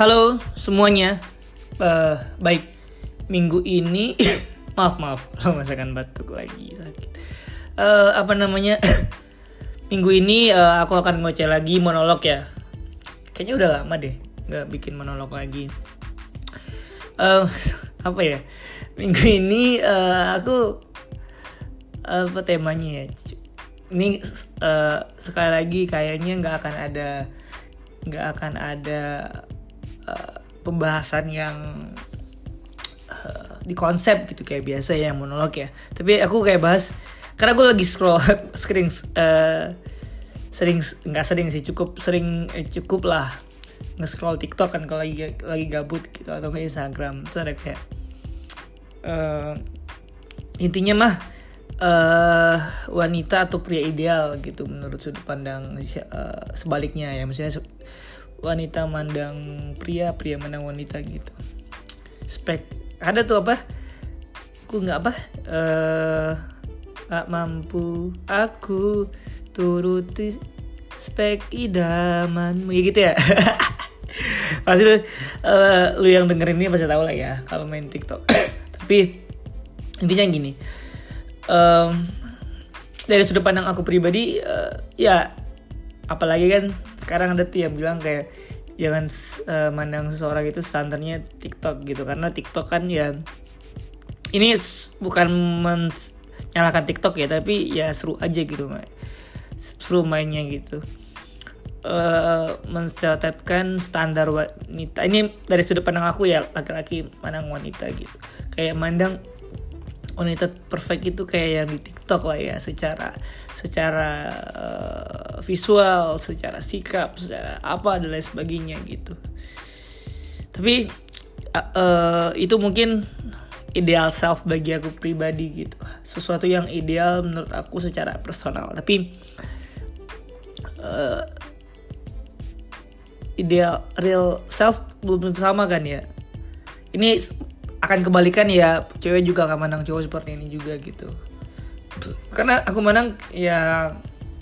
Halo semuanya, uh, baik minggu ini maaf maaf kalau masakan batuk lagi sakit. Uh, apa namanya minggu ini uh, aku akan ngoceh lagi monolog ya. Kayaknya udah lama deh nggak bikin monolog lagi. Uh, apa ya minggu ini uh, aku apa temanya ya? Ini uh, sekali lagi kayaknya nggak akan ada nggak akan ada uh, pembahasan yang uh, di konsep gitu kayak biasa ya monolog ya. Tapi aku kayak bahas karena aku lagi scroll sering uh, sering nggak sering sih cukup sering eh, cukup lah nge-scroll TikTok kan kalau lagi lagi gabut gitu atau kayak Instagram. Ada kayak uh, intinya mah uh, wanita atau pria ideal gitu menurut sudut pandang uh, sebaliknya ya. Maksudnya wanita mandang pria pria mandang wanita gitu. Spek. Ada tuh apa? Aku nggak apa? Uh, gak mampu aku turuti spek idamanmu. Ya gitu ya. Pasti tuh uh, lu yang dengerin ini pasti tahu lah ya kalau main TikTok. Tapi intinya gini. Um, dari sudut pandang aku pribadi uh, ya apalagi kan sekarang ada tuh yang bilang kayak jangan uh, mandang seseorang itu standarnya TikTok gitu. Karena TikTok kan ya ini bukan menyalahkan TikTok ya tapi ya seru aja gitu seru mainnya gitu. Uh, menstereotipkan standar wanita. Ini dari sudut pandang aku ya laki-laki mandang wanita gitu. Kayak mandang wanita perfect itu kayak yang di TikTok lah ya secara secara uh, visual, secara sikap, secara apa dan lain sebagainya gitu. Tapi uh, uh, itu mungkin ideal self bagi aku pribadi gitu. Sesuatu yang ideal menurut aku secara personal. Tapi uh, ideal real self belum tentu sama kan ya. Ini akan kebalikan ya cewek juga akan menang cowok seperti ini juga gitu. Karena aku menang ya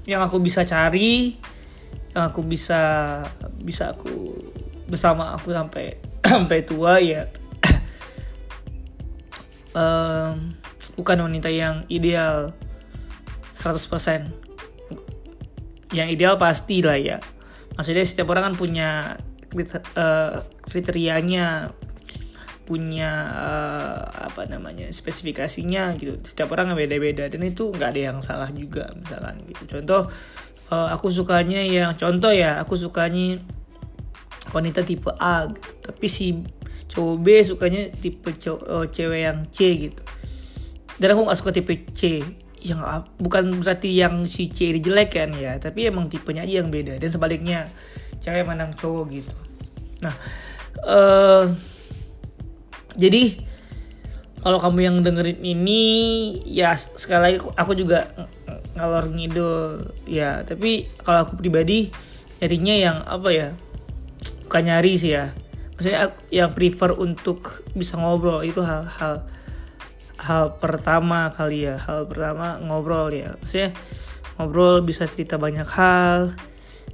yang aku bisa cari yang aku bisa bisa aku bersama aku sampai sampai tua ya. Um, bukan wanita yang ideal 100% yang ideal pasti lah ya. Maksudnya setiap orang kan punya uh, kriterianya punya uh, apa namanya spesifikasinya gitu. Setiap orang beda-beda dan itu nggak ada yang salah juga misalkan gitu. Contoh uh, aku sukanya yang contoh ya aku sukanya wanita tipe A gitu. tapi si cowok B sukanya tipe cowok, uh, cewek yang C gitu. Dan aku nggak suka tipe C yang bukan berarti yang si C ini jelek kan ya tapi emang tipenya aja yang beda. Dan sebaliknya cewek menang cowok gitu. Nah uh, jadi kalau kamu yang dengerin ini ya sekali lagi aku juga ngalor ngidul. Ya tapi kalau aku pribadi nyarinya yang apa ya? Bukan nyari sih ya. Maksudnya yang prefer untuk bisa ngobrol itu hal-hal hal pertama kali ya. Hal pertama ngobrol ya. Maksudnya ngobrol bisa cerita banyak hal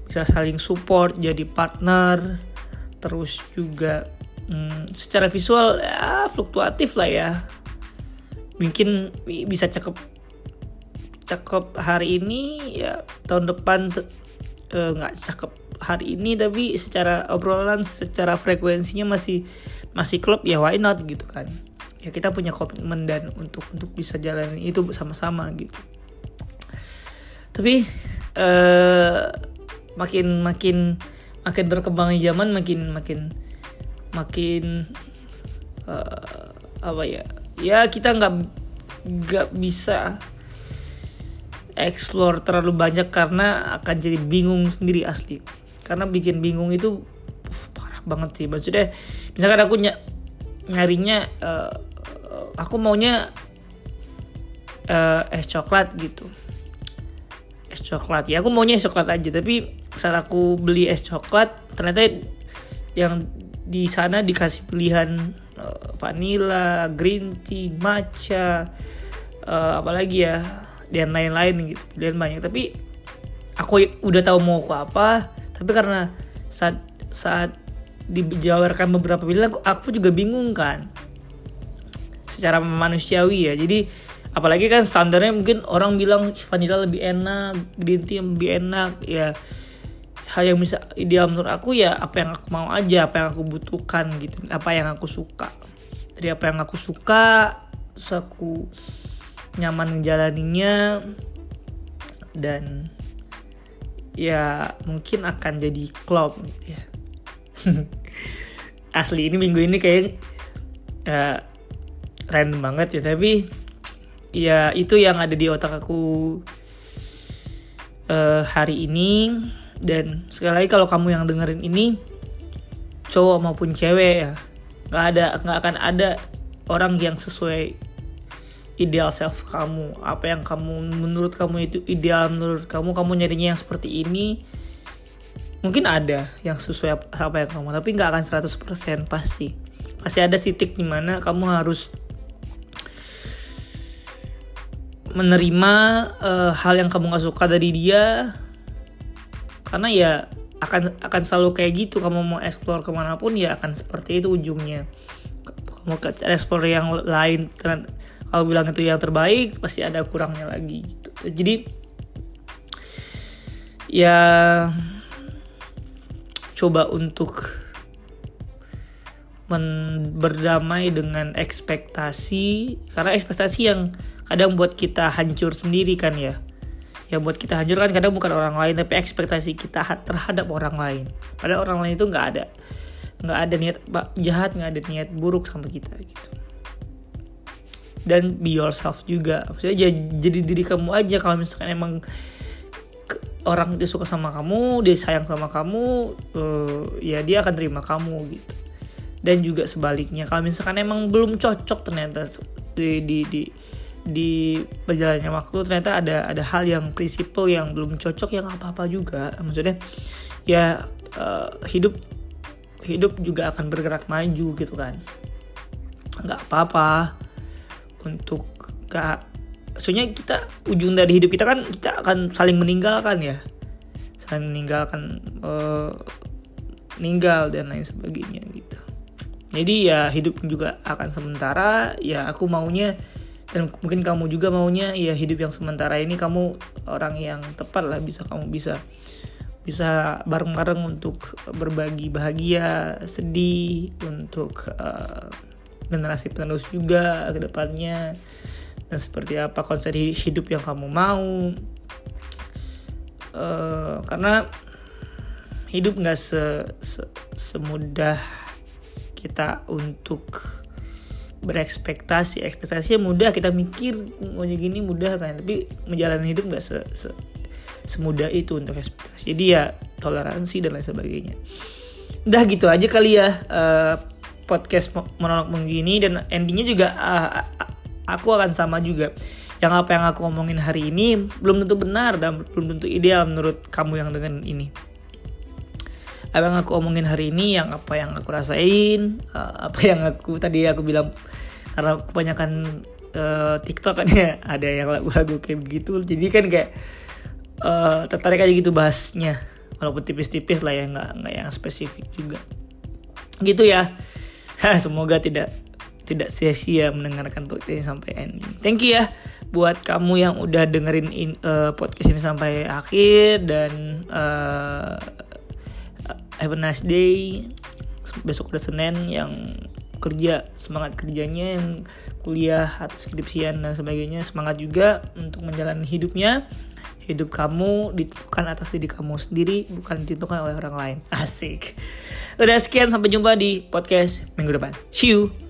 bisa saling support jadi partner terus juga hmm, secara visual ya fluktuatif lah ya. Mungkin bisa cakep cakep hari ini ya tahun depan eh, nggak uh, cakep hari ini tapi secara obrolan secara frekuensinya masih masih klub ya why not gitu kan. Ya kita punya komitmen dan untuk untuk bisa jalan itu bersama-sama gitu. Tapi uh, makin makin makin berkembangnya zaman makin makin makin uh, apa ya ya kita nggak nggak bisa explore terlalu banyak karena akan jadi bingung sendiri asli. Karena bikin bingung itu uh, parah banget sih. Maksudnya misalkan aku ny nyarinya uh, aku maunya uh, es coklat gitu. Es coklat. Ya aku maunya es coklat aja tapi saat aku beli es coklat ternyata yang di sana dikasih pilihan uh, vanilla, green tea, matcha, uh, apalagi ya dan lain-lain gitu pilihan banyak. Tapi aku udah tahu mau aku apa, tapi karena saat saat dijawarkan beberapa pilihan aku, aku juga bingung kan secara manusiawi ya jadi apalagi kan standarnya mungkin orang bilang vanilla lebih enak green tea lebih enak ya hal yang bisa ideal menurut aku ya apa yang aku mau aja apa yang aku butuhkan gitu apa yang aku suka. Dari apa yang aku suka terus aku nyaman menjalaninya dan ya mungkin akan jadi klub gitu ya. Asli ini minggu ini kayak uh, random banget ya tapi ya itu yang ada di otak aku uh, hari ini dan sekali lagi kalau kamu yang dengerin ini cowok maupun cewek ya nggak ada nggak akan ada orang yang sesuai ideal self kamu. Apa yang kamu menurut kamu itu ideal menurut kamu kamu nyarinya yang seperti ini mungkin ada yang sesuai apa yang kamu tapi nggak akan 100% pasti. Pasti ada titik di mana kamu harus menerima uh, hal yang kamu gak suka dari dia karena ya akan akan selalu kayak gitu kamu mau explore ke mana pun ya akan seperti itu ujungnya. Kamu ke explore yang lain kalau bilang itu yang terbaik pasti ada kurangnya lagi gitu. Jadi ya coba untuk men berdamai dengan ekspektasi karena ekspektasi yang kadang buat kita hancur sendiri kan ya yang buat kita hancur kan kadang bukan orang lain tapi ekspektasi kita terhadap orang lain. Padahal orang lain itu nggak ada. Nggak ada niat jahat nggak ada niat buruk sama kita gitu. Dan be yourself juga. Maksudnya jadi diri kamu aja. Kalau misalkan emang orang itu suka sama kamu dia sayang sama kamu uh, ya dia akan terima kamu gitu. Dan juga sebaliknya kalau misalkan emang belum cocok ternyata di di di di perjalanannya waktu ternyata ada ada hal yang prinsipal yang belum cocok yang apa apa juga. Maksudnya ya uh, hidup hidup juga akan bergerak maju gitu kan. Nggak apa-apa untuk gak maksudnya kita ujung dari hidup kita kan kita akan saling meninggalkan ya. Saling meninggalkan uh, dan lain sebagainya gitu. Jadi ya hidup juga akan sementara. Ya aku maunya dan mungkin kamu juga maunya ya hidup yang sementara ini kamu orang yang tepat lah. Bisa kamu bisa bisa bareng-bareng untuk berbagi bahagia sedih untuk uh, generasi penerus juga ke depannya. Dan seperti apa konsep hidup yang kamu mau. Uh, karena hidup nggak se, se, semudah kita untuk berekspektasi. Ekspektasinya mudah kita mikir mau gini mudah kan. Tapi menjalani hidup nggak se, se, semudah itu untuk ekspektasi. Jadi ya toleransi dan lain sebagainya. Udah gitu aja kali ya uh, podcast monolog begini dan endingnya juga uh, aku akan sama juga. Yang apa yang aku ngomongin hari ini belum tentu benar dan belum tentu ideal menurut kamu yang dengan ini apa yang aku omongin hari ini yang apa yang aku rasain uh, apa yang aku tadi aku bilang karena kebanyakan uh, TikTok kan ya ada yang lagu-lagu kayak begitu. Jadi kan kayak uh, tertarik aja gitu bahasnya. Walaupun tipis-tipis lah ya nggak nggak yang spesifik juga. Gitu ya. Semoga tidak tidak sia-sia mendengarkan podcast ini sampai ending. Thank you ya buat kamu yang udah dengerin in, uh, podcast ini sampai akhir dan uh, have a nice day. Besok ada Senin yang kerja semangat kerjanya yang kuliah atau skripsian dan sebagainya. Semangat juga untuk menjalani hidupnya. Hidup kamu ditentukan atas diri kamu sendiri bukan ditentukan oleh orang lain. Asik. Udah sekian sampai jumpa di podcast minggu depan. See you